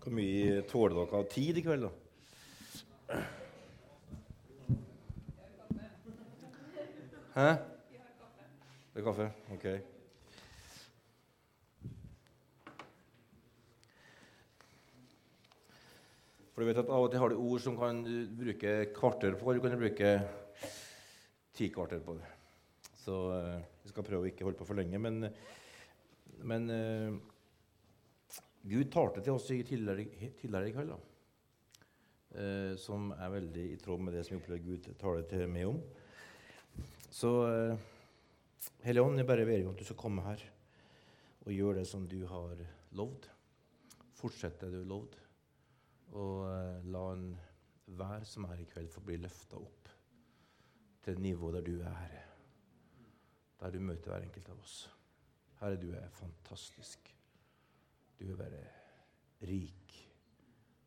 Hvor mye tåler dere av tid i kveld, da? Hæ? Det er kaffe? OK. For du vet at Av og til har du ord som kan du bruke kvarter på. Du kan bruke ti kvarter på det. Så eh, vi skal prøve å ikke holde på for lenge. Men, men eh, Gud talte til oss i tidligere, i kveld. Eh, som er veldig i tråd med det som vi opplever Gud taler til meg om. Så eh, Hellige Ånd, jeg bare ber om at du skal komme her og gjøre det som du har lovd. Fortsett det du har lovd. Og eh, la enhver som er i kveld, få bli løfta opp til et nivå der du er. Der du møter hver enkelt av oss. Herre, du er fantastisk. Du vil være rik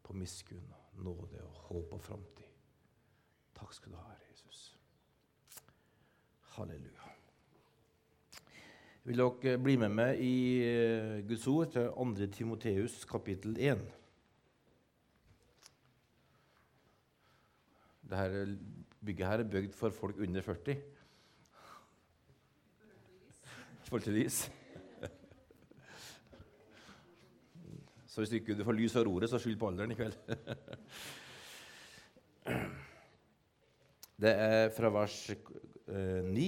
på miskunn, og nåde og håp og framtid. Takk skal du ha, Jesus. Halleluja. Vil dere bli med meg i eh, Guds ord til 2. Timoteus kapittel 1? Dette bygget her er bygd for folk under 40. I forhold til lys. Så hvis ikke du får lys av roret, så skyld på alderen i kveld. Det er fra vers eh, 9.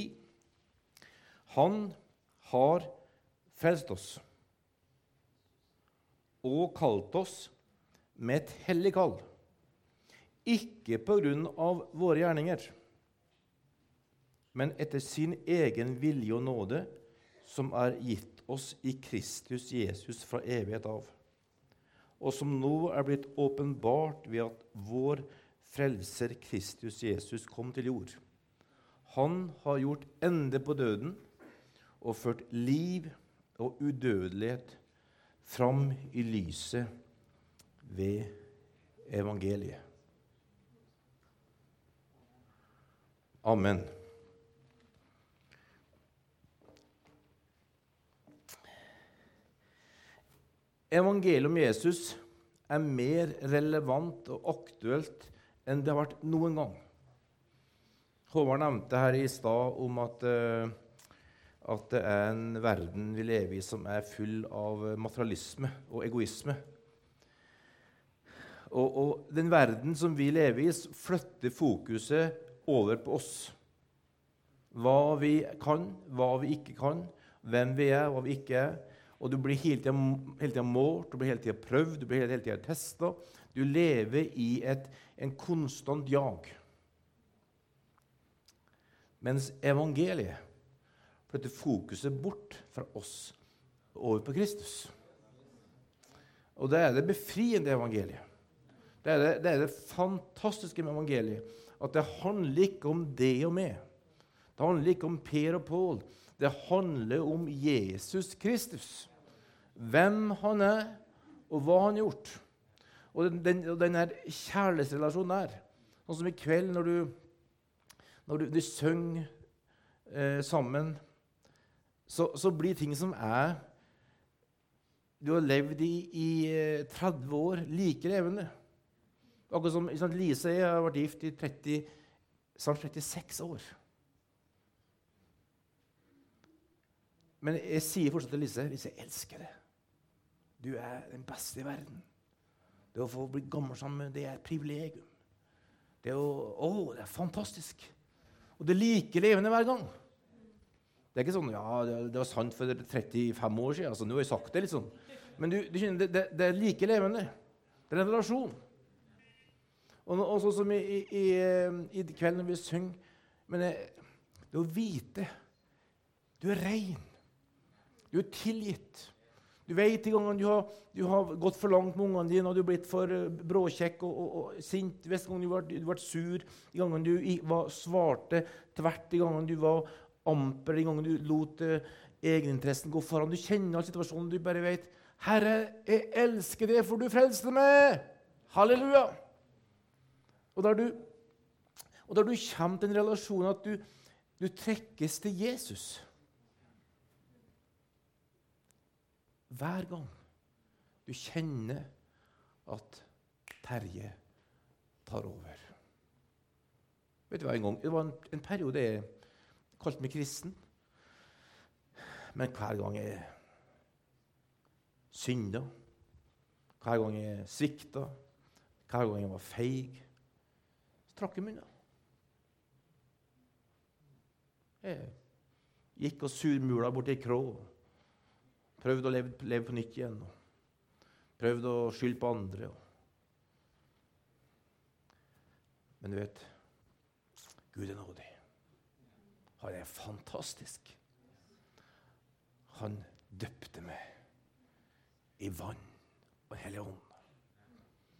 Han har frelst oss og kalt oss med et hellig kall ikke på grunn av våre gjerninger, men etter sin egen vilje og nåde, som er gitt oss i Kristus Jesus fra evighet av, og som nå er blitt åpenbart ved at vår frelser Kristus Jesus kom til jord. Han har gjort ende på døden og ført liv og udødelighet fram i lyset ved evangeliet. Amen. Evangeliet om Jesus er mer relevant og aktuelt enn det har vært noen gang. Håvard nevnte her i stad om at, uh, at det er en verden vi lever i som er full av materialisme og egoisme. Og, og den verden som vi lever i, flytter fokuset over på oss. Hva vi kan, hva vi ikke kan, hvem vi er, hva vi ikke er. Og du blir hele tida målt, du blir hele tida prøvd, du blir hele tida testa. Du lever i et, en konstant jag. Mens evangeliet flytter fokuset bort fra oss over på Kristus. Og det er det befriende evangeliet. Det er det, det, er det fantastiske med evangeliet at det handler ikke om det og meg. Det handler ikke om Per og Pål. Det handler om Jesus Kristus. Hvem han er, og hva han har gjort. Og den, den, denne kjærlighetsrelasjonen der, sånn som i kveld når du, når du, du synger eh, sammen, så, så, blir ting som er Du har levd i, i 30 eh, år, like levende. Akkurat som Lise jeg har vært gift i 30, snart 36 år. Men jeg sier fortsatt til Lise Lise, jeg elsker det. Du er den beste i verden. Det å få bli gammel sammen det er et privilegium. Det er, å, å, det er fantastisk. Og det er like levende hver gang. Det er ikke sånn ja, det var sant for 35 år siden. altså, Nå har jeg sagt det, liksom. Men du, du det, det, det, er like levende. Det er en relasjon. Og, og sånn som i, i, i, kveld når vi synger Men det å vite Du er rein. Du er tilgitt. Du vet de gangene du har, du har gått for langt med ungene dine og du har blitt for eh, bråkjekk og, og, og sint. Gangene du har vært sur, de gangene du var, svarte tvert, de gangene du var amper, de gangene du lot uh, egeninteressen gå foran. Du kjenner all situasjonen. Du bare vet 'Herre, jeg elsker deg, for du frelste meg.' Halleluja. Og der du, og der du kommer til en relasjon at du, du trekkes til Jesus hver gang du kjenner at Terje tar over. Vet du hva, en gang, Det var en, en periode jeg kalte meg kristen. Men hver gang jeg synda, hver gang jeg svikta, hver gang jeg var feig, så trakk jeg munnen. Jeg gikk og surmula borti ei krå. Prøvde å leve, leve, på nytt igjen. Prøvde å skylde på andre. Men du vet Gud er nådig. Han er fantastisk. Han døpte meg i vann og hele Ånd.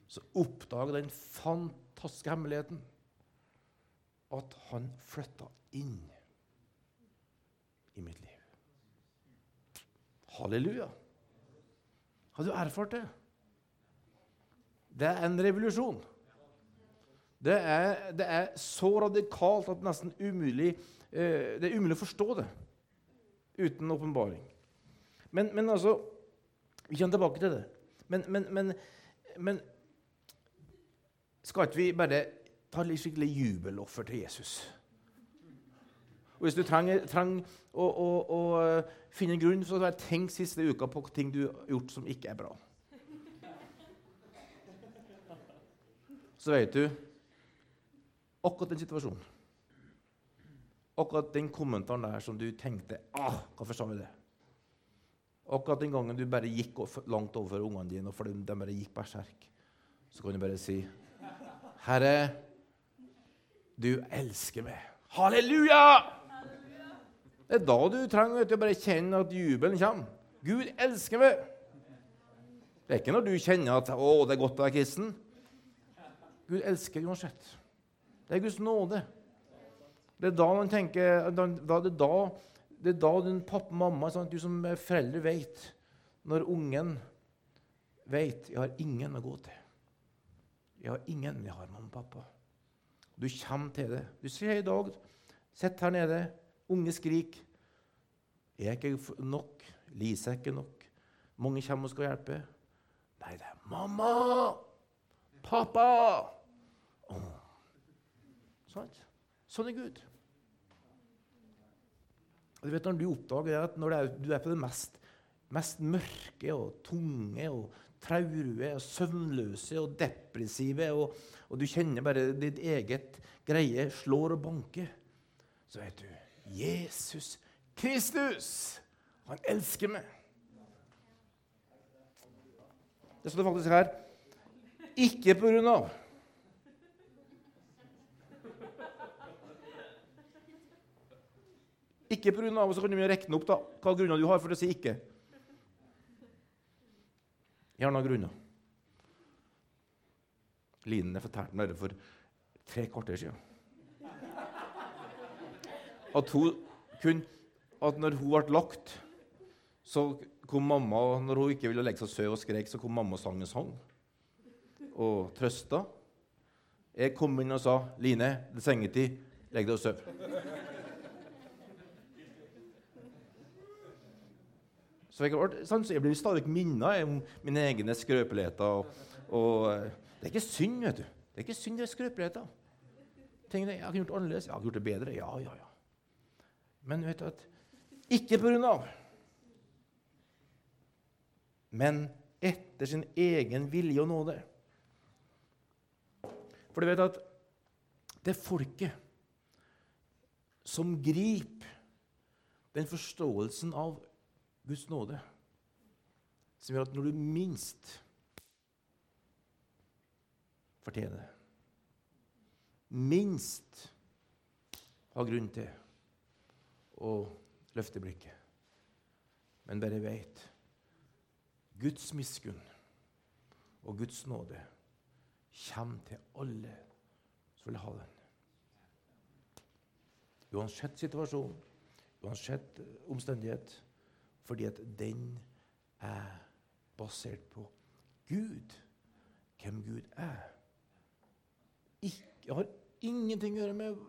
Så oppdaga den fantastiske hemmeligheten at han flytta inn i mitt liv. Halleluja. Har du erfart det? Det er en revolusjon. Det er, det er så radikalt at nesten umulig, eh, det er umulig å forstå det uten åpenbaring. Men, men, altså Vi kommer tilbake til det. Men, men, men skal ikke vi bare ta litt skikkelig jubeloffer til Jesus? Og Hvis du trenger, trenger å, å, å, finne en grunn, så tenk siste uka på ting du har gjort som ikke er bra. Så vet du akkurat den situasjonen. Akkurat den kommentaren der som du tenkte ah, Hvorfor sa vi det? Akkurat den gangen du bare gikk langt overfor ungene dine, og for de, de bare gikk berserk, så kan du bare si Herre, du elsker meg. Halleluja! Det er da du trenger du, bare kjenne at jubelen kommer. Gud elsker meg. Det er ikke når du kjenner at 'Å, det er godt å være kristen'. Gud elsker uansett. Det er Guds nåde. Det er da man tenker da, det, er da, det er da din pappa og mamma, sånn, du som foreldre, vet Når ungen vet 'Jeg har ingen å gå til'. Jeg har ingen, jeg har mamma og pappa. Du kommer til det. Du sier i dag Sitt her nede. Unge skrik. Er ikke nok? Lise er ikke nok. Mange kommer og skal hjelpe. Nei, det er mamma! Pappa! Oh. Sånn. er Gud. Du vet Når du oppdager at når du er på det mest, mest mørke og tunge og traurige og søvnløse og depressive, og, og du kjenner bare ditt eget greie slår og banker, så vet du Jesus Kristus. Han elsker meg. Det står faktisk her ikke på grunn av Ikke på grunn av, og så kan du rekne opp da, hva grunner du har for å si ikke. Har noen grunner. Line fortalte meg det for tre kvarter siden at hun kunne at når hun ble lagt, så kom mamma Når hun ikke ville legge seg søv og skrek, så kom mamma og sang en sang og trøsta. Jeg kom inn og sa, 'Line, det er sengetid. Legg deg og sov.' Så jeg, sånn, så jeg blir stadig minnet om mine egne skrøpeligheter. Og, og, det er ikke synd, vet du. Det er ikke synd, det er skrøpeligheter. Tenk deg, jeg har gjort det annerledes. Jeg har gjort det bedre. Ja, ja, ja. Men vet du at ikke på grunn av, men etter sin egen vilje og nåde. For du vet at det folket som griper den forståelsen av Guds nåde, som gjør at når du minst fortjener det, minst har grunn til og løfte blikket, men dere vet Guds miskunn og Guds nåde kommer til alle som vil ha den. Uansett situasjon, uansett omstendighet, fordi at den er basert på Gud, hvem Gud er. Ikke, har ingenting å gjøre med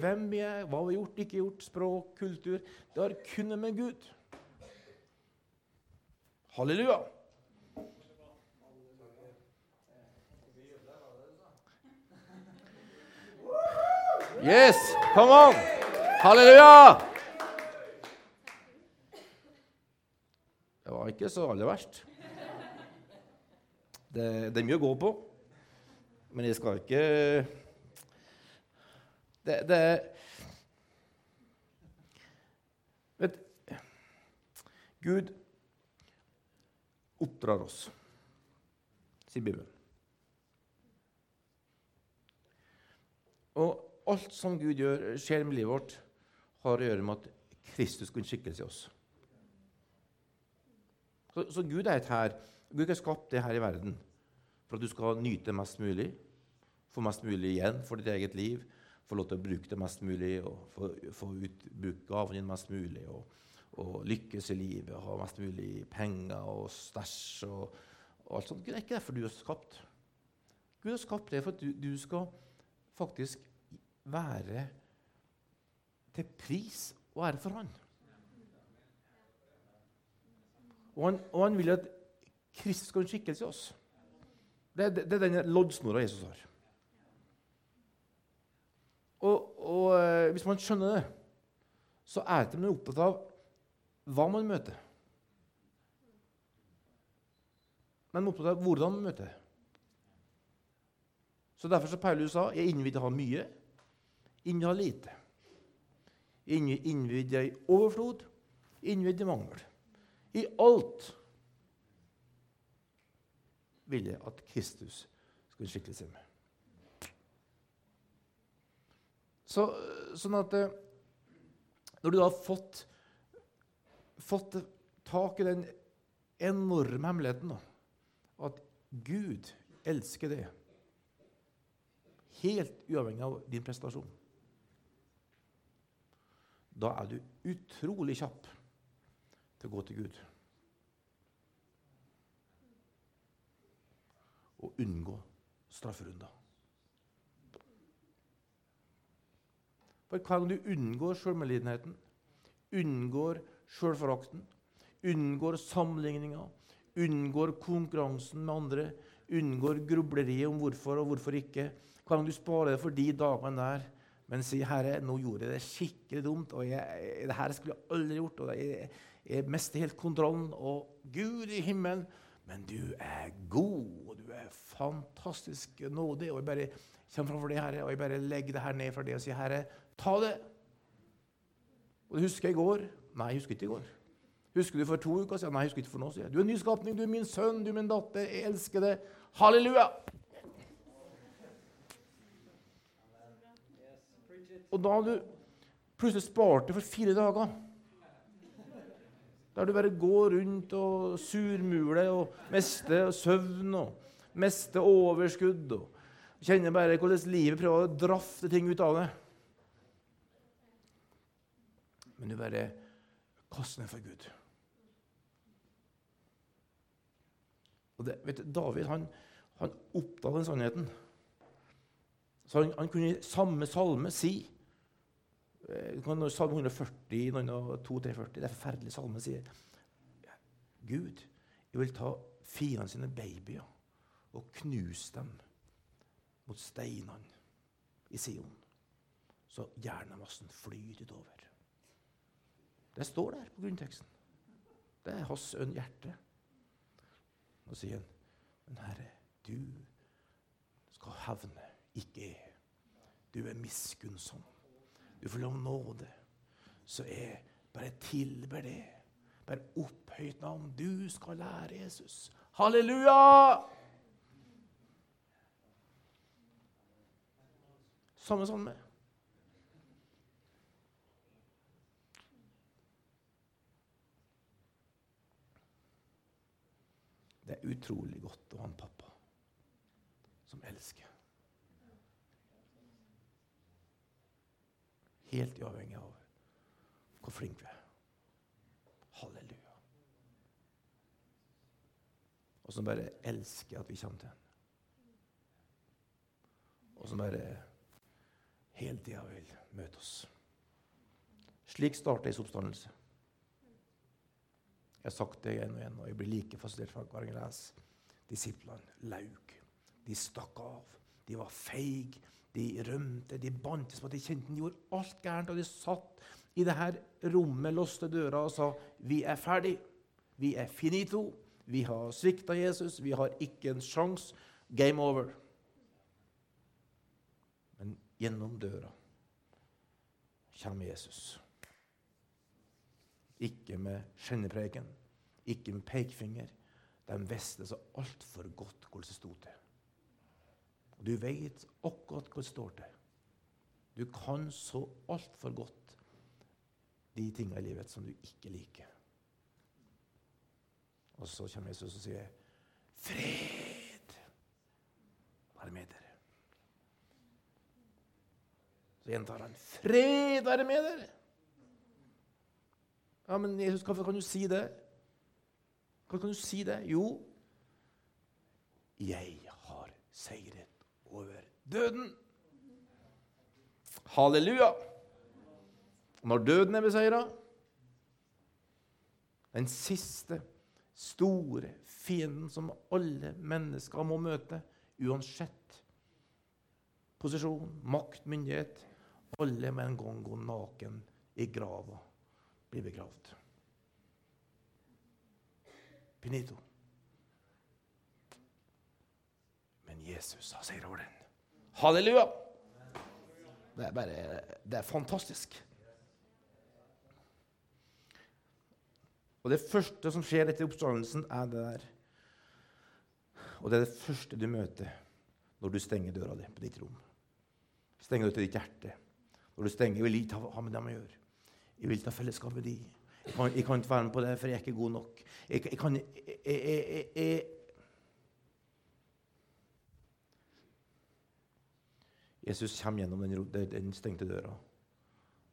hvem vi er, hva vi har gjort, ikke gjort, språk, kultur. Det har kun med Gud. Halleluja. Yes! Come on! Halleluja! Det var ikke så aller verst. Det, det er mye å gå på. Men jeg skal ikke det, det Vet Gud oppdrar oss, sier Bibelen. Og alt som Gud gjør, skjer med livet vårt, har å gjøre med at Kristus kunne skikkelse i oss. Så, så, Gud er et her. Gud har skapt det her i verden for at du skal nyte mest mulig, få mest mulig igjen for ditt eget liv, få lov til å bruke det mest mulig, og få, få ut, bruke gaven din mest mulig, og, og, lykkes i livet, og ha mest mulig penger og stæsj og, og, alt sånt. Gud er ikke derfor du er skapt. Gud har skapt det for at du, du skal faktisk være til pris og ære for Han. Og han, og han vil at Kristus skal ha en skikkelse i oss. Det, det, det er den loddsnora Jesus har. Og, og, eh, hvis man skjønner det, så er ikke man opptatt av hva man møter. Men man er opptatt av hvordan man møter. Så Derfor sa Paulus sa jeg innvidde ha mye, innvidde ha lite. Innvidde i overflod, innvidde i mangel. I alt vil jeg at Kristus skulle skikle seg med. Så, sånn at eh, Når du da har fått, fått tak i den enorme hemmeligheten at Gud elsker deg helt uavhengig av din prestasjon, da er du utrolig kjapp til å gå til Gud. Og unngå strafferunder. For hver gang du unngår sjølmedlidenheten, unngår sjølforakten, unngår sammenligninga, unngår konkurransen med andre, unngår grubleriet om hvorfor og hvorfor ikke Hver gang du sparer det for de dagene der, men sier 'Herre, nå gjorde jeg det skikkelig dumt', og jeg, 'det her skulle jeg aldri gjort', og jeg, jeg mister helt kontrollen. Og Gud i himmelen, men du er god, og du er fantastisk nådig. Og jeg bare kommer framfor det, Herre, og jeg bare legger det her ned for det og sier, Herre, ta det. Og du husker i går? Nei, jeg husker ikke i går. Husker du for to uker siden? Nei, jeg husker ikke for nå. Sier. Du er en nyskapning, du er min sønn, du er min datter. Jeg elsker deg. Halleluja! Og da har du plutselig spart det for fire dager. Der du bare går rundt og surmuler og mister søvn og mister overskudd. og Kjenner bare hvordan livet prøver å drafte ting ut av det. Men du kaster ned for Gud. Og det, vet du, David han, han oppdaget den sannheten. Så han, han kunne i samme salme si Eh, salme 140, noen 240, det er forferdelig salme, sier Gud, jeg vil ta fiendene sine babyer og knuse dem mot steinene i Sion, så hjernemassen flyter utover. Det står der på grunnteksten. Det er hans ønn hjerte. Og sier han, men Herre, du skal hevne, ikke jeg. Du er miskunnsom. Du får lov nåde. Så jeg bare tilber det. Bare opphøyt navn. Du skal lære Jesus. Halleluja! Samme sånn med. Det er utrolig godt å ha en pappa som elsker. Helt uavhengig av hvor flink vi er. Halleluja. Og som bare elsker at vi kommer til ham. Og som bare hele tida vil møte oss. Slik starter Jesu oppstandelse. Jeg har sagt det igjen og igjen, og jeg blir like fascinert hver gang jeg leser. Disiplene laug. De stakk av. De var feige, de rømte, de bantes på at de kjente de gjorde alt gærent. Og de satt i det her rommet, låste døra og sa vi er ferdig. Vi er finito. Vi har svikta Jesus. Vi har ikke en sjanse. Game over. Men gjennom døra kommer Jesus. Ikke med skjennepreken, ikke med pekefinger. De visste så altfor godt hvordan det sto til. Og du vet akkurat hvordan det står til. Du kan så altfor godt de tingene i livet som du ikke liker. Og så kommer Jesus og sier, 'Fred være med dere'. Så gjentar han, 'Fred være med dere'. Ja, men Jesus, hvorfor kan du si det? Hvorfor kan du si det? Jo, jeg har seiret over døden. Halleluja! Når døden er beseira, den siste store fienden som alle mennesker må møte, uansett posisjon, makt, myndighet Alle med en gang går naken i grava, bli begravd. Benito. Men Jesus har seier over den. Halleluja! Det er bare Det er fantastisk. Og Det første som skjer etter oppstandelsen, er det der. Og det er det første du møter når du stenger døra di på ditt rom. Stenger du til ditt hjerte. Når du stenger, vil ikke ha med dem å gjøre. Jeg vil ta fellesskap med de. Jeg kan, jeg kan, ikke være med på det, for jeg er ikke god nok. Jeg, jeg kan, jeg, Jesus kommer gjennom den, den stengte døra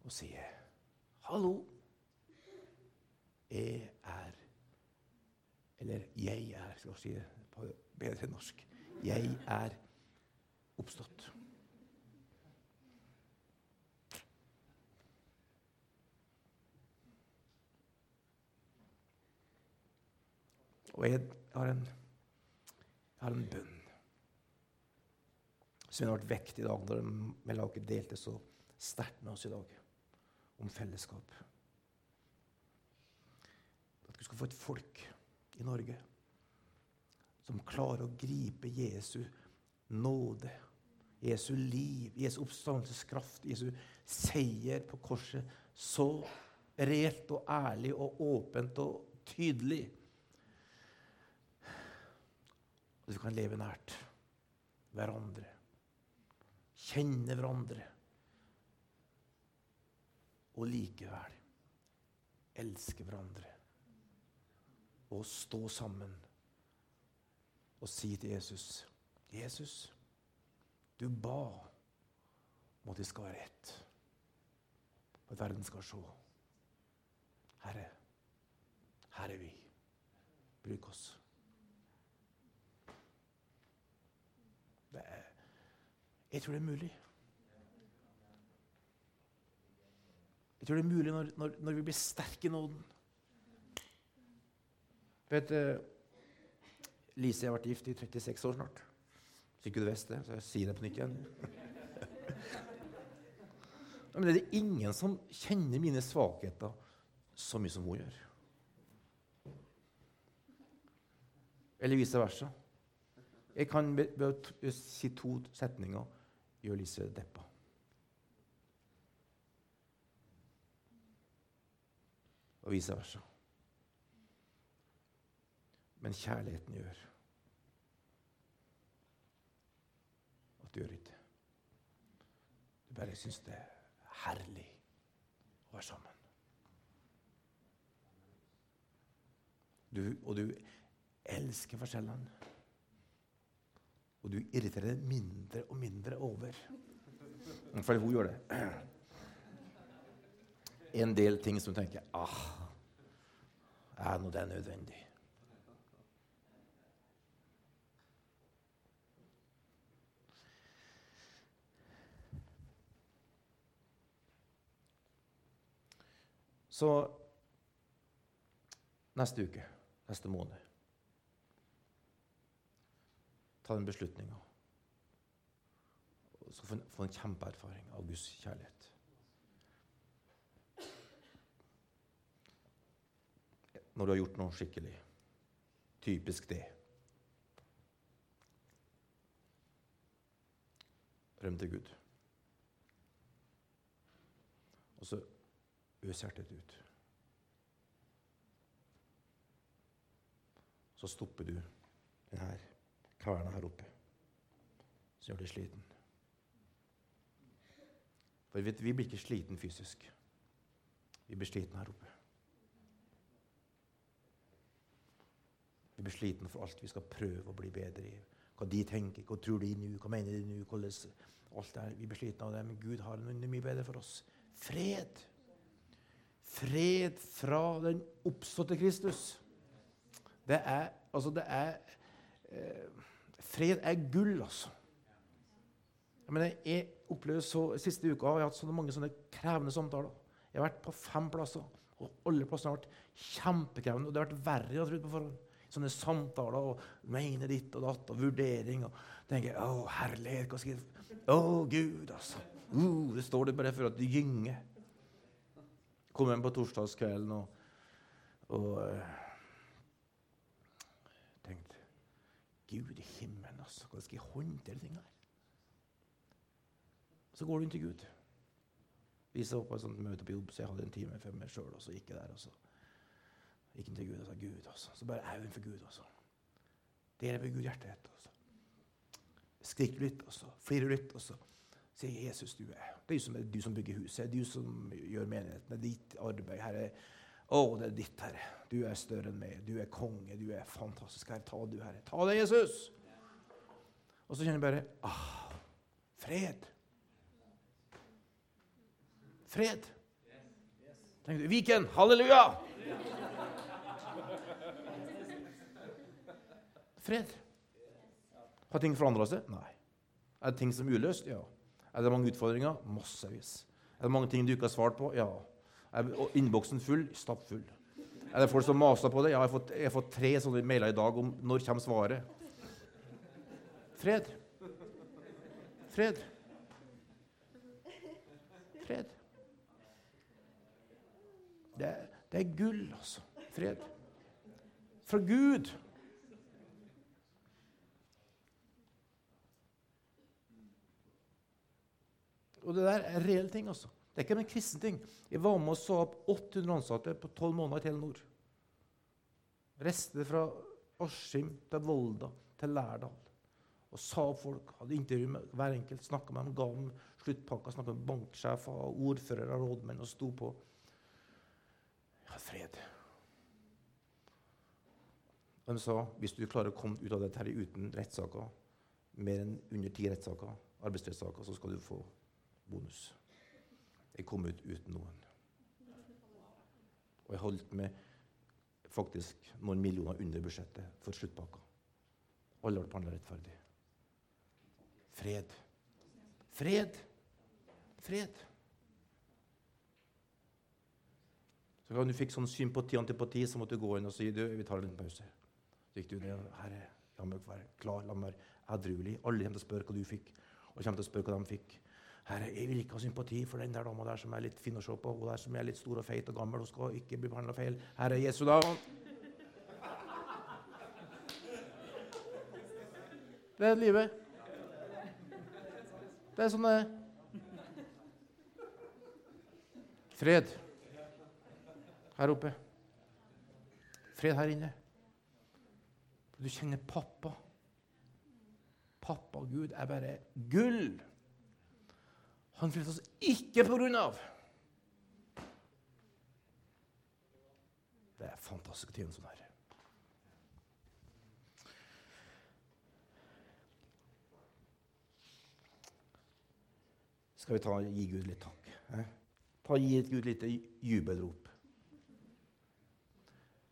og sier, 'Hallo.' Jeg er Eller jeg er, skal jeg si det på bedre norsk. Jeg er oppstått. Og jeg har en, jeg har en bønn som har vært vektig i dag når Melaket delte så sterkt med oss i dag om fellesskap At du skal få et folk i Norge som klarer å gripe Jesu nåde, Jesu liv, Jesu oppstandelseskraft, Jesu seier på korset så reelt og ærlig og åpent og tydelig. At vi kan leve nært hverandre, kjenne hverandre og likevel elske hverandre og stå sammen og si til Jesus Jesus, du ba om at vi skal være ett. At verden skal se. Herre, her er vi. Bruk oss. Er, jeg tror det er mulig. Jeg tror det er mulig når, når, når vi blir sterke i nåden. Vet du, Lise har vært gift i 36 år snart. Hvis ikke du visste det, så jeg sier det på nytt igjen. Men det er ingen som kjenner mine svakheter så mye som hun gjør. Eller vice versa. Jeg kan si to setninger gjøre Lise deppa. Og vice versa. Men kjærligheten gjør at du gjør ikke Du bare syns det er herlig å være sammen. Du, og du elsker forskjellene. Og du irriterer deg mindre og mindre over. Fordi hun gjør det. En del ting som du tenker ah, er nå det nødvendig? Så neste uke, neste måned Ta den beslutninga. Så få en, få en kjempeerfaring av Guds kjærlighet. Når du har gjort noe skikkelig. Typisk det. Røm til Gud. Og så øs hjertet ut. Så stopper du denne kverna her oppe som gjør deg sliten. For vi, vi blir ikke sliten fysisk. Vi blir sliten her oppe. Vi blir sliten for alt vi skal prøve å bli bedre i. Hva de tenker, hva tror de nå, hva mener de nå, alt det Vi blir sliten av det, men Gud har noe mye bedre for oss. Fred. Fred fra den oppståtte Kristus. Det er Altså, det er eh, Fred er gull, altså. Jeg, mener, jeg opplever så, Siste uka har jeg hatt så mange sånne krevende samtaler. Jeg har vært på fem plasser, og alle plassene har vært kjempekrevende. Og det har vært verre jeg trodde på forhånd. Sånne samtaler og mene ditt og datt og vurdering. Og tenker jeg, å herlighet, hva skal jeg Å, Gud, altså. Uh, det står det bare for at du gynger. Kom hjem på torsdagskvelden og, og uh, tenkte Gud i himmelen, altså. Hvordan skal jeg håndtere ting her? Så går du inn til Gud. Vi så på et sånt møte på jobb, så jeg hadde en time for meg sjøl. Og så gikk jeg der, og så gikk jeg til Gud og sa Gud. Altså. Så bare er hun for Gud. Altså. Deler ved Gud hjertet. Altså. Skrik litt, og så flirer litt, og så sier Jesus du er. Det er du som bygger huset, det er du som gjør menigheten. Det er ditt arbeid. Herre. Det er ditt, Herre. Du er større enn meg. Du er konge. Du er fantastisk. Herre, ta du, Herre. Ta det, Jesus! Og så kjenner jeg bare ah, fred. Fred. Tenk, Viken, halleluja! Fred. Har ting forandra seg? Nei. Er det ting som er uløst? Ja. Er det mange utfordringer? Massevis. Er det mange ting du ikke har svart på? Ja. Er innboksen full? Stappfull. Er det folk som maser på det? Ja, jeg har fått, jeg har fått tre sånne mailer i dag om når kommer svaret. Fred. Fred. Fred. Det, det er gull, altså. Fred. Fra Gud. Og det der er reelle ting. altså. Det er ikke en kristen ting. Jeg var med og sa opp 800 ansatte på 12 måneder i Telenor. Reiste fra Askim til Volda til Lærdal. Og sa opp folk, hadde intervju med hver enkelt, snakka med dem, ga dem sluttpakker, snakka med banksjefer, ordførere, rådmenn og sto på. Jeg har fred. De sa hvis du klarer å komme ut av dette her uten rettssaker, mer enn under ti rettssaker, arbeidsrettssaker, så skal du få bonus. Jeg kom ut uten noen. Og jeg holdt med faktisk noen millioner under budsjettet for sluttpakka. Alle ble behandla rettferdig. Fred. Fred. Fred. Så kan du fikk sånn sympati og antipati, så måtte du gå inn og si du, vi tar en liten pause. Så gikk du ned. Herre, la meg være klar, la meg være edruelig. Alle kommer til å spørre hva du fikk, og kommer til å spørre hva de fikk. Herre, jeg vil ikke ha sympati for den der dama der som er litt fin å se på. Hun der som er litt stor og feit og gammel og skal ikke bli behandla feil. Herre Jesu navn. Det er livet. Det er sånn det er. Fred her oppe. Fred her inne. Du kjenner pappa. Pappa Gud er bare gull. Han frelste oss ikke på grunn av Det er fantastisk tjeneste sånn her. Skal vi ta, gi Gud litt takk? Eh? Ta, gi Gud litt jubelrop.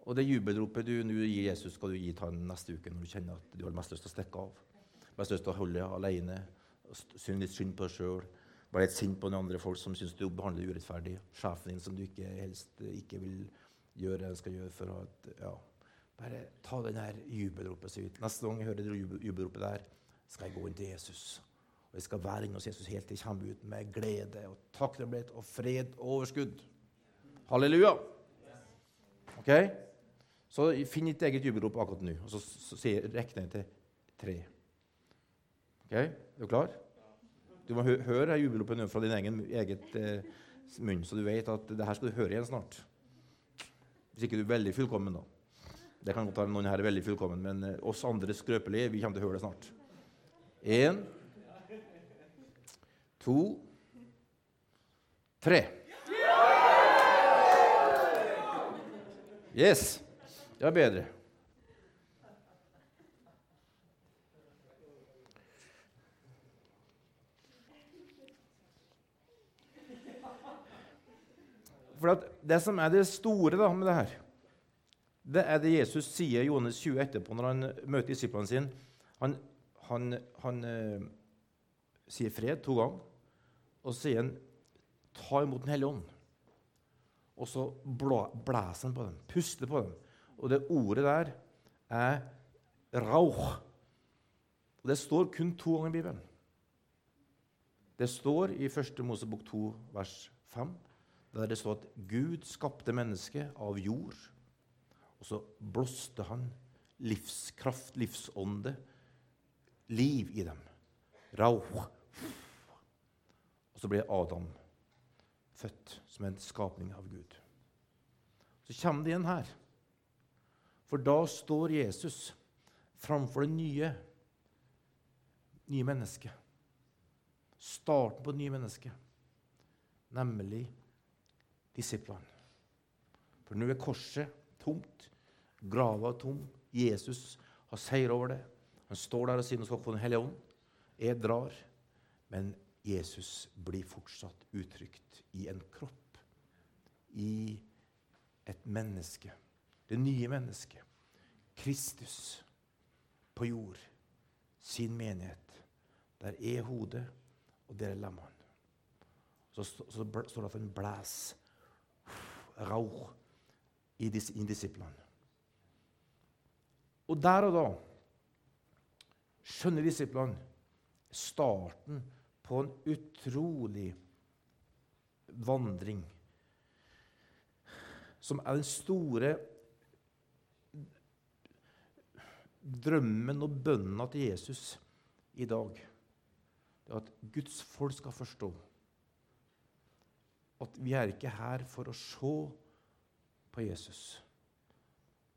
Og det jubelropet du nå gir Jesus, skal du gi til ham neste uke når du kjenner at du har mest lyst til å stikke av. Mest lyst til å holde alene, synde litt synd på deg sjøl være litt sint på noen andre folk som syns du behandler urettferdig. Sjefen din som du ikke, helst ikke vil gjøre eller skal gjøre for at ja, Bare ta den her jubelropet. ut. Neste gang jeg hører det jubelropet der, skal jeg gå inn til Jesus Og jeg skal være inne hos Jesus helt til jeg kommer ut med glede og takknemlighet og fred og overskudd. Halleluja! Ok? Så finn ditt eget jubelrop akkurat nå, og så, så, så rekner jeg til tre. Ok? Er du klar? Du må hø høre jubelropet nå fra din egen eget eh, munn, så du vet at det her skal du høre igjen snart. Hvis ikke du er veldig fullkommen, da. Det kan godt være noen her er veldig fullkommen, men eh, oss andre skrøpelige vi kommer til å høre det snart. Én, to, tre. Yes. Det var bedre. For Det som er det store da, med det her, det er det Jesus sier i Johannes 20 etterpå når han møter disiplene sine. Han, han, han eh, sier fred to ganger, og så sier han ta imot Den hellige ånd. Og så blæser han på dem, puster på dem. Og det ordet der er rauch. Og Det står kun to ganger i Bibelen. Det står i 1. Mosebok 2, vers 5 der det står at Gud skapte mennesket av jord, og så blåste han livskraft, livsånde, liv i dem. Rauh. Og så ble Adam født som en skapning av Gud. Så kommer det igjen her. For da står Jesus framfor det nye, nye mennesket. Starten på det nye mennesket, nemlig disiplene. For nå er korset tomt, grava tom. Jesus har seier over det. Han står der og sier nå skal få Den hellige ånd. Jeg drar. Men Jesus blir fortsatt uttrykt i en kropp, i et menneske. Det nye mennesket. Kristus på jord. Sin menighet. Der er hodet, og der er lemmene. Så, står det at han blæser rauch i, dis, i disiplene. Og der og da skjønner disiplene starten på en utrolig vandring som er den store drømmen og bønnen til Jesus i dag. Det at Guds folk skal forstå at vi er ikke her for å se på Jesus.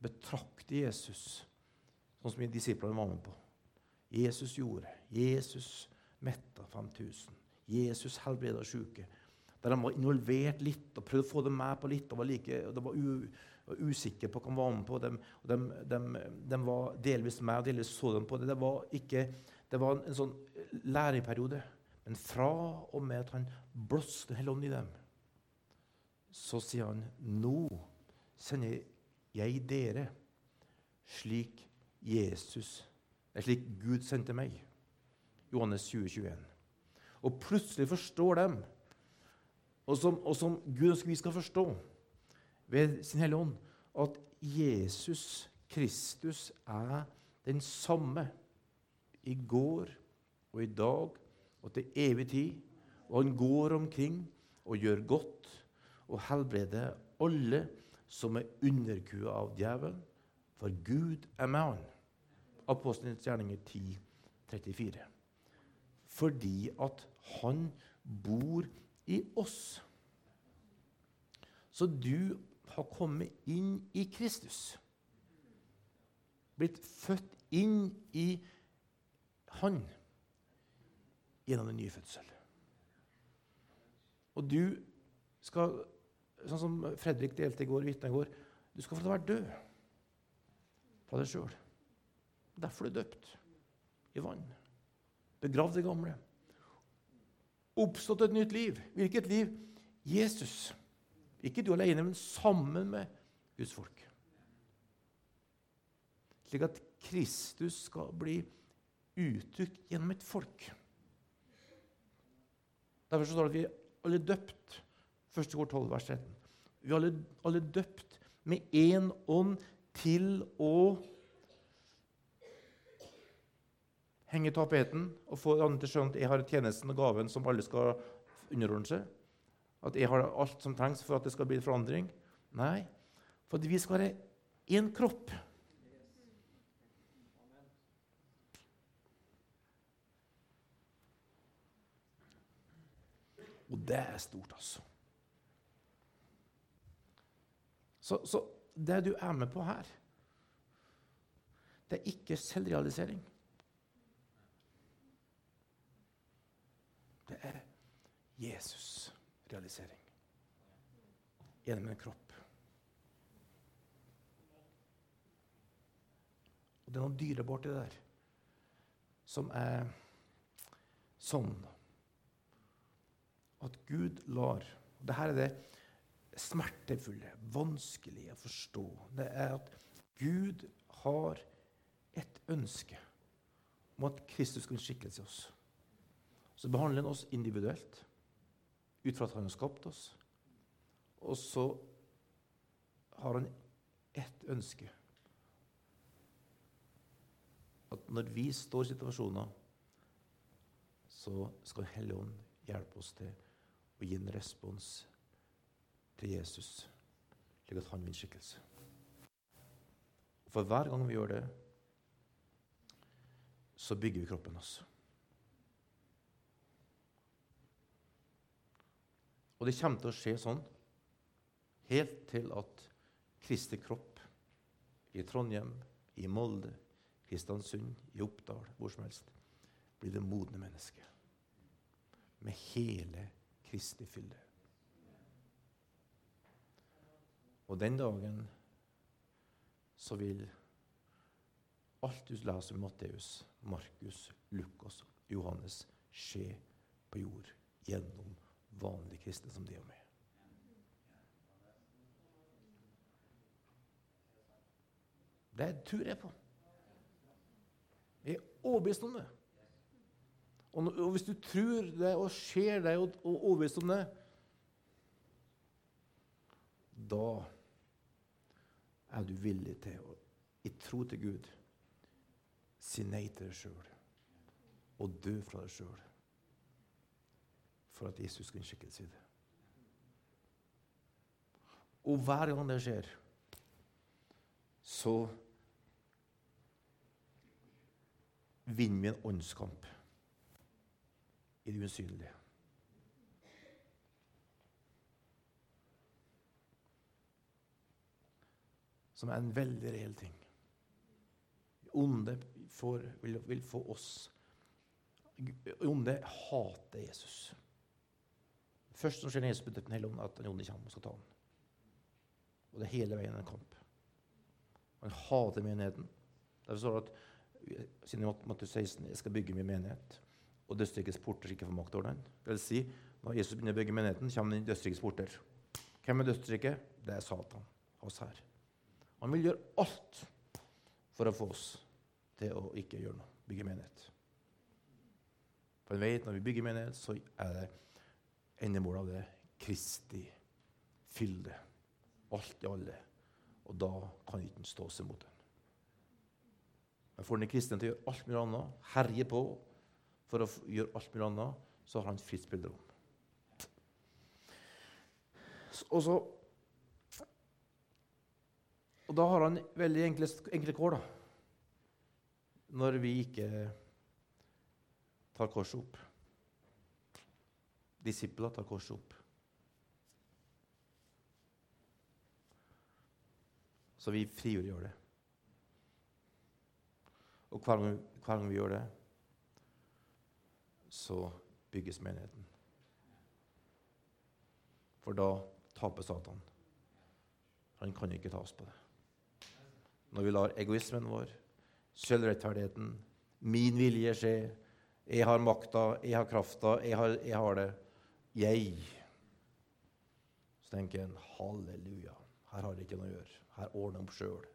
Betrakte Jesus, sånn som disiplene var med på. Jesus gjorde. Jesus metta 5000. Jesus helbreda syke. Der de var involvert litt og prøvde å få dem med på litt. og var, like, og de var, u, usikre på hva de var med på. De, de, de, de, var delvis med og delvis så dem på det. Det var, ikke, det var en, en sånn læreperiode. Men fra og med at han blåste hele ånden i dem, så sier han, 'Nå sender jeg dere slik Jesus slik Gud sendte meg.' Johannes 20, 21. Og plutselig forstår dem, og som, og som Gud ønsker vi skal forstå ved sin Hellige Ånd, at Jesus Kristus er den samme i går og i dag og til evig tid. Og han går omkring og gjør godt og helbrede alle som er underkua av djevelen, for Gud er med han. Apostelens gjerninger 10, 34. Fordi at han bor i oss. Så du har kommet inn i Kristus. Blitt født inn i Han gjennom en ny fødsel. Og du skal Sånn som Fredrik delte i går, vitna i går. Du skal få lov til å være død fra deg sjøl. Derfor er du døpt i vann. Begravd det gamle. Oppstått et nytt liv. Hvilket liv? Jesus. Ikke du alene, men sammen med Guds folk. Slik at Kristus skal bli uttrykt gjennom et folk. Derfor står det at vi alle er døpt 1. kor 12, vers 13. Vi er alle, alle døpt med én ånd til å henge tapeten og få andre til å skjønne at jeg har tjenesten og gaven som alle skal underordne seg. At jeg har alt som trengs for at det skal bli en forandring. Nei, for vi skal være én kropp. Og det er stort, altså. Så, så det du er med på her, det er ikke selvrealisering. Det er Jesus-realisering gjennom en kropp. Og Det er noe dyrebart i det der som er sånn at Gud lar og Dette er det smertefulle, vanskelige å forstå. Det er at Gud har et ønske om at Kristus skal skikkelse oss. Så behandler han oss individuelt ut fra at han har skapt oss. Og så har han ett ønske. At når vi står i situasjoner, så skal Helligånd hjelpe oss til å gi en respons til Jesus, slik at han vinner skikkelse. For hver gang vi gjør det, så bygger vi kroppen også. Og det kommer til å skje sånn helt til at Kristi kropp i Trondheim, i Molde, Kristiansund, i Oppdal, hvor som helst, blir det modne mennesket. Med hele Kristi fylde. Og den dagen så vil alt du leser om Matteus, Markus, Lukas, Johannes, skje på jord gjennom vanlige kristne som de og meg. Det tror jeg på. Jeg er overbevist om det. Og, hvis du tror det og ser det og, og overbevist om det, da er du villig til å, i tro til Gud, si nei til deg sjøl og dø fra deg sjøl for at Jesus skal seg i det. Og hver gang det skjer, så vinner vi en åndskamp i det usynlige. Som er en veldig reell ting. Onde får, vil, vil, få oss Onde hater Jesus. Først som skjer når Jesus blir døpt Den hellige ånd, at den onde kommer og skal ta ham. Og det er hele veien en kamp. Han hater menigheten. Derfor står det at siden Matteus 16 jeg skal bygge min menighet og dødsrikets porter ikke får makt over den. Det vil si, når Jesus begynner å bygge menigheten, kommer den dødsrikets porter. Hvem er dødsriket? Det er Satan. Oss her. Han vil gjøre alt for å få oss til å ikke gjøre noe. Bygge menighet. For han vet når vi bygger menighet, så er det endemålet av det Kristi fylde. Alt i alle. Og da kan ikke han stå seg mot den. Men får den kristne til å gjøre alt mulig annet, herje på, for å gjøre alt mulig annet, så har han fritt spillerom. Og så Og da har han veldig enkle, enkle kår, da. Når vi ikke tar korset opp. Disipler tar korset opp. Så vi frigjør gjør det. Og hver gang, hver gang vi gjør det, så bygges menigheten. For da taper Satan. Han kan ikke ta oss på det. Når vi lar egoismen vår, selvrettferdigheten, min vilje skje, jeg har makta, jeg har krafta, jeg har, jeg har det Jeg. Så tenker en halleluja. Her har det ikke noe å gjøre. Her ordner opp sjøl.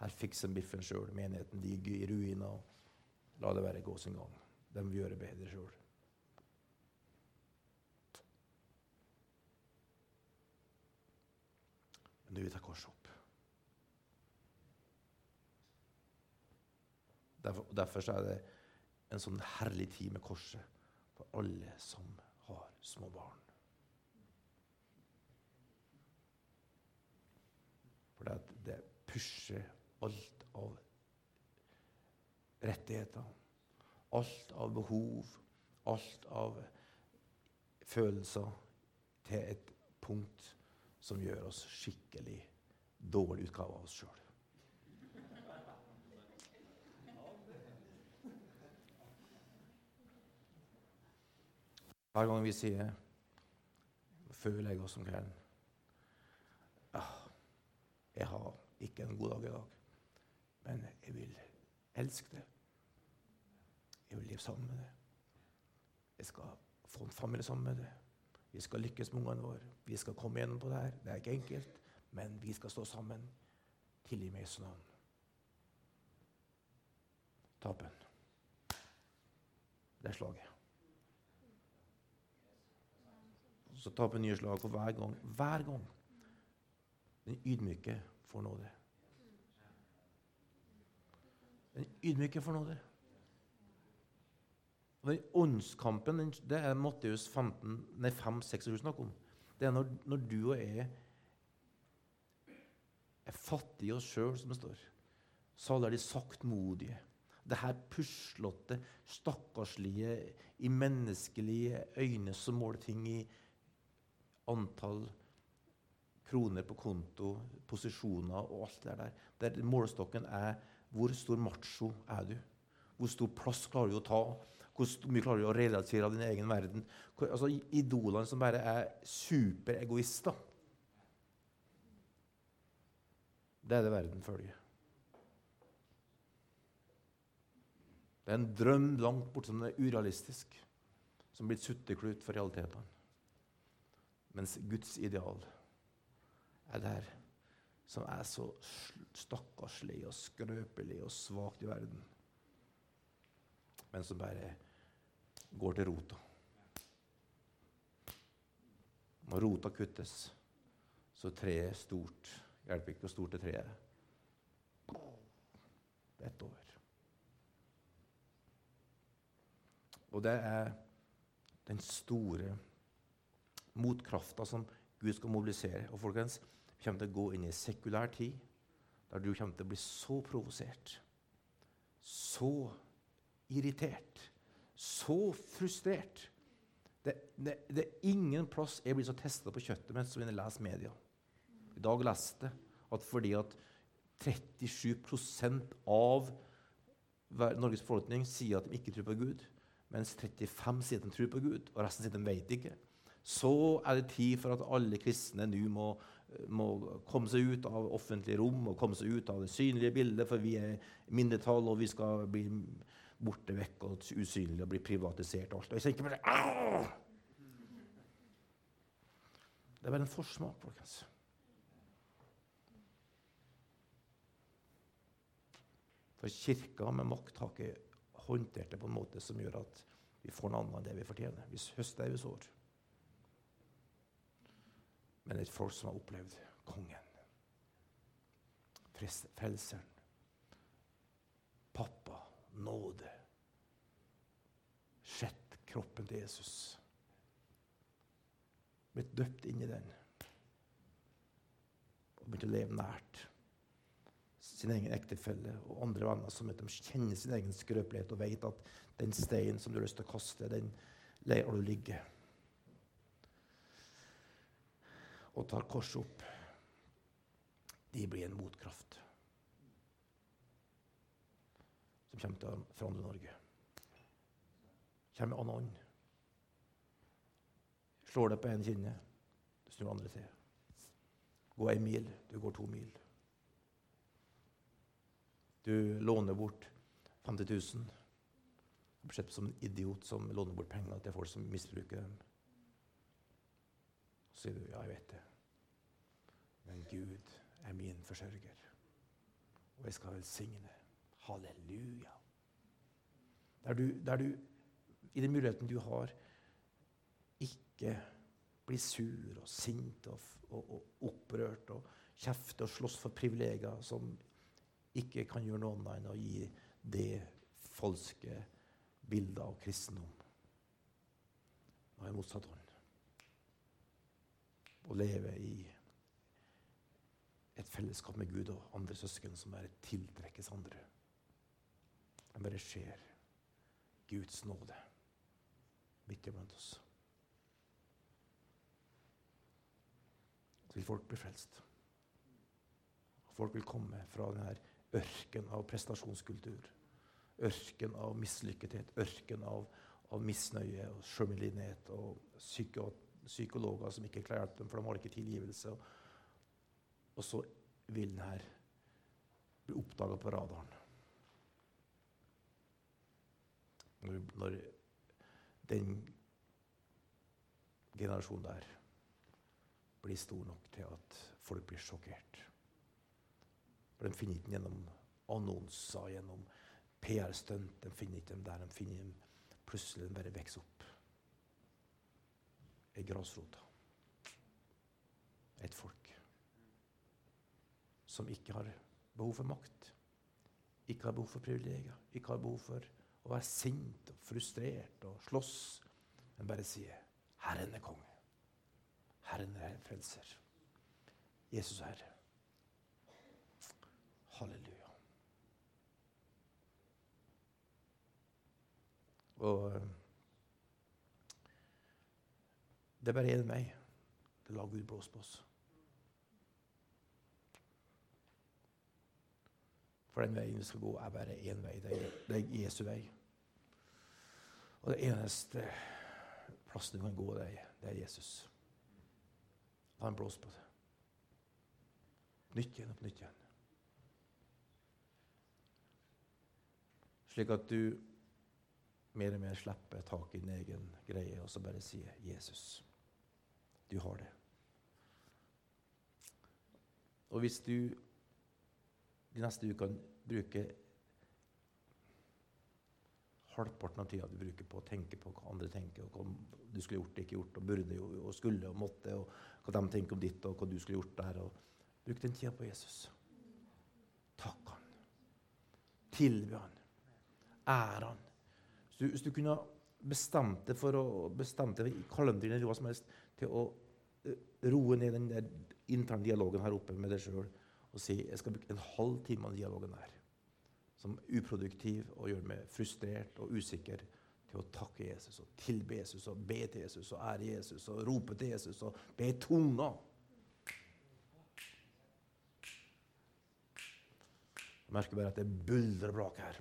Her fikser biffen sjøl. Menigheten ligger i ruiner. La det være gå sin gang. De vil gjøre bedre sjøl. Men du vil ta korset opp. Derfor, derfor er det en sånn herlig tid med korset for alle som har små barn. For det, pusher alt av rettigheter, alt av behov, alt av følelser til et punkt som gjør oss skikkelig dårlig utgave av oss sjøl. Hver gang vi sier 'Føler jeg oss om kvelden ah, 'Jeg har ikke en god dag i dag, men jeg vil elske det.' 'Jeg vil leve sammen med det.' 'Jeg skal få en familie sammen med det.' 'Vi skal lykkes med ungene våre. Vi skal komme gjennom på det her.' Det er ikke enkelt, men vi skal stå sammen. Tilgi meg Jesu navn. Tapen. Det er slaget. Så taper nye slag for hver gang. Hver gang. Den ydmyke får nåde. Den ydmyke får nåde. Den åndskampen det er Matteus 5-26 snakker om. Det er når, når, du og jeg er fattige i oss sjøl, som det står. Salig er de saktmodige. Det her puslete, stakkarslige, i menneskelige øyne som måler ting i antall kroner på konto, posisjoner og alt det der. Der målestokken er hvor stor macho er du? Hvor stor plass klarer du å ta? Hvor mye klarer du å relatere av din egen verden? Hvor, altså, idolene som bare er superegoister. Det er det verden følger. Det er en drøm langt borte som er urealistisk, som blir sutteklut for realitetene. Mens Guds ideal er der som er så stakkarslig og skrøpelig og svakt i verden, men som bare går til rota. Når rota kuttes, så treet stort. Hjelper ikke hvor stort det treet er. Rett over. Og det er den store motkrafta som Gud skal mobilisere. Og folkens, vi kommer til å gå inn i sekulær tid der du kommer til å bli så provosert, så irritert så frustrert. Det, det, er ingen plass jeg blir så testa på kjøttet mitt som jeg leser media. I dag leste jeg at fordi at 37% av Norges befolkning sier at de ikke tror på Gud, mens 35 sier at de tror på Gud, og resten sier at de vet ikke, så er det tid for at alle kristne nå må, må komme seg ut av offentlige rom og komme seg ut av det synlige bildet, for vi er mindretall, og vi skal bli borte vekk og usynlige og bli privatisert. og alt. Og jeg tenker bare Au! Det er bare en forsmak, folkens. For kirka med makt har ikke håndtert det på en måte som gjør at vi får noe annet enn det vi fortjener. Vi høster det vi sår. Men et folk som har opplevd kongen, frelseren, pappa nåde. Sett kroppen til Jesus. Blitt døpt inn i den. Og begynt å leve nært sin egen ektefelle og andre venner som de kjenner sin egen skrøpelighet og vet at den steinen som du har lyst til å kaste, den lar du ligge. Og tar korset opp. De blir en motkraft. som kommer til å forandre Norge. Kommer med annen ånd. Slår deg på en kinne, du snur andre til. Gå en mil, du går to mil. Du låner bort 50 000. Du blir sett som en idiot som låner bort penger til folk som misbruker dem. Så sier du, 'Ja, jeg vet det. Men Gud er min forsørger, og jeg skal velsigne.' Halleluja. Der du, der du i den muligheten du har, ikke blir sur og sint og, og, og opprørt og kjefte og slåss for privilegier som ikke kan gjøre noe annet enn å gi det falske bildet av kristendom. Nå er motsatt hånd. Å leve i et fellesskap med Gud og andre søsken som bare tiltrekkes andre. Det bare skjer. Guds nåde midt iblant oss. Så vil folk bli frelst. Folk vil komme fra denne ørken av prestasjonskultur. Ørken av mislykkethet, ørken av, av misnøye og sjølmedlidenhet. Og psyko, psykologer som ikke klarer dem, for de har ikke tilgivelse. Og så vil den her bli oppdaga på radaren. Når, når den generasjonen der blir stor nok til at folk blir sjokkert. For De finner ikke den gjennom annonser, gjennom PR-stunt. De finner ikke dem der. De finner dem plutselig den bare vokser opp. Ei grasrota. Et folk som ikke har behov for makt, ikke har behov for privilegier, ikke har behov for å være sint og frustrert og slåss, men bare sier 'Herren er konge'. Herren er frelser. Jesus er Herre. Halleluja. Og eh, det er bare én vei. Det lar Gud blåse på oss. For den veien vi skal gå, er bare én vei. Det er, det er Jesu vei. Og det eneste plassen du kan gå, det er, det er Jesus. La en blåse på det. Nytt igjen og på nytt igjen. Slik at du mer og mer slipper tak i din egen greie og så bare sier 'Jesus, du har det'. Og hvis du de neste ukene bruker halvparten av tida du bruker på å tenke på hva andre tenker, og hva du skulle gjort, ikke gjort, og burde og skulle og måtte, og hva de tenker om ditt, og hva du skulle gjort der. og Bruk den tida på Jesus. Takk han. Tilby han. Ære han. Du, hvis du kunne bestemt deg for å bestemt deg i kalenderen eller hva som helst til å eh, roe ned den der interne dialogen her oppe med deg sjøl og si jeg skal bruke en halv time av dialogen der som uproduktiv og gjør meg frustrert og usikker til å takke Jesus og tilbe Jesus og be til Jesus og ære Jesus og rope til Jesus og be i tunga. Jeg merker bare at det buldrer brak her.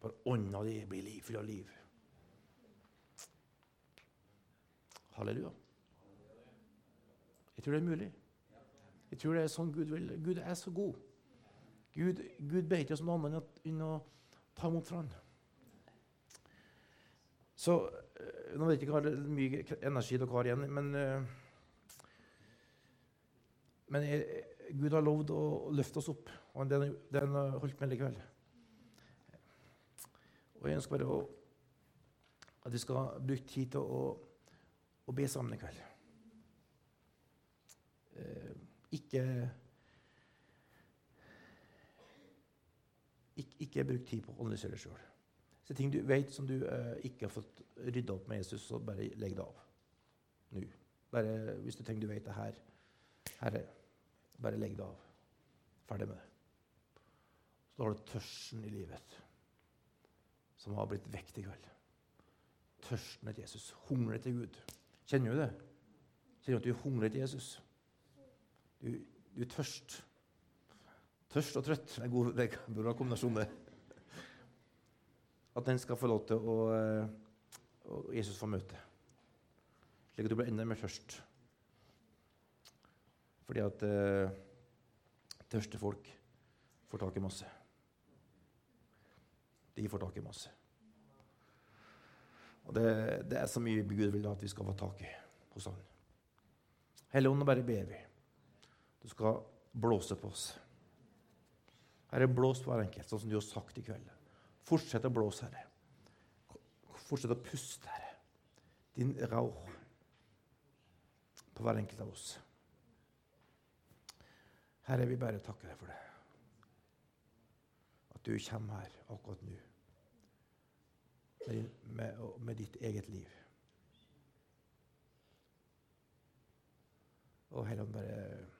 For ånda di blir liv, full av liv. Halleluja. Jeg tror det er mulig. Jeg tror det er sånn Gud vil. Gud er så god. Gud, Gud ber oss noe annet enn å ta imot fra Han. Så øh, Nå vet jeg ikke hvor mye energi dere har igjen, men, øh, men jeg, Gud har lovd å løfte oss opp, og har han holdt med likevel. Og jeg ønsker bare å, at vi skal bruke tid til å, å be sammen i kveld. Ikke, ikke, ikke bruk tid på å analysere sjøl. Så ting du vet som du eh, ikke har fått rydda opp med Jesus, så bare legg det av nå. Bare, hvis du tenker du vet det her, Herre, bare legg det av. Ferdig med det. Så har du tørsten i livet som har blitt vekt i kveld. Tørsten etter Jesus. Hungrer etter Gud. Kjenner du det? Kjenner du at du hungrer etter Jesus? Du, du er tørst. Tørst og trøtt er en god, det er bra kombinasjon, det. At den skal få lov til å å Jesus får møte. Slik at du blir enda mer tørst. Fordi at eh, tørste folk får tak i masse. De får tak i masse. Og det, det er så mye Gud vil at vi skal få tak i hos Han. Helligånd, bare ber vi. Du skal blåse på oss. Herre, blås på hver enkelt, sånn som du har sagt i kveld. Fortsett å blåse, Herre. Fortsett å puste, Herre. Din rauh på hver enkelt av oss. Herre, vi bare takker deg for det. At du kommer her akkurat nå med, med, med ditt eget liv. Og Helligånd, bare,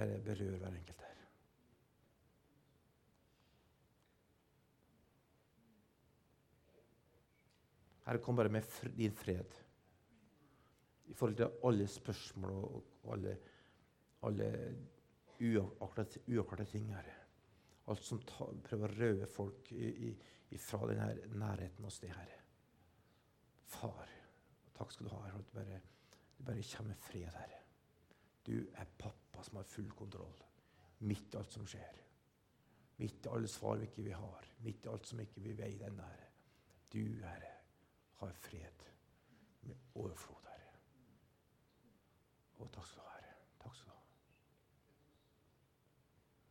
bare berør hver enkelt her. Herre, kom bare med din fred i forhold til alle spørsmål og alle, alle uavklarte ting. Herre. Alt som ta, prøver å røve folk i, i, fra denne nærheten hos deg, Herre. Far, takk skal du ha. Herre, bare, du bare kommer med fred, Herre. Du er pappa som har full kontroll midt i alt som skjer. Midt i alle svar vi ikke vi har, midt i alt som ikke vi veier ennå, Herre. Du, Herre, har fred med overflod, Herre. Og. Takk skal du ha.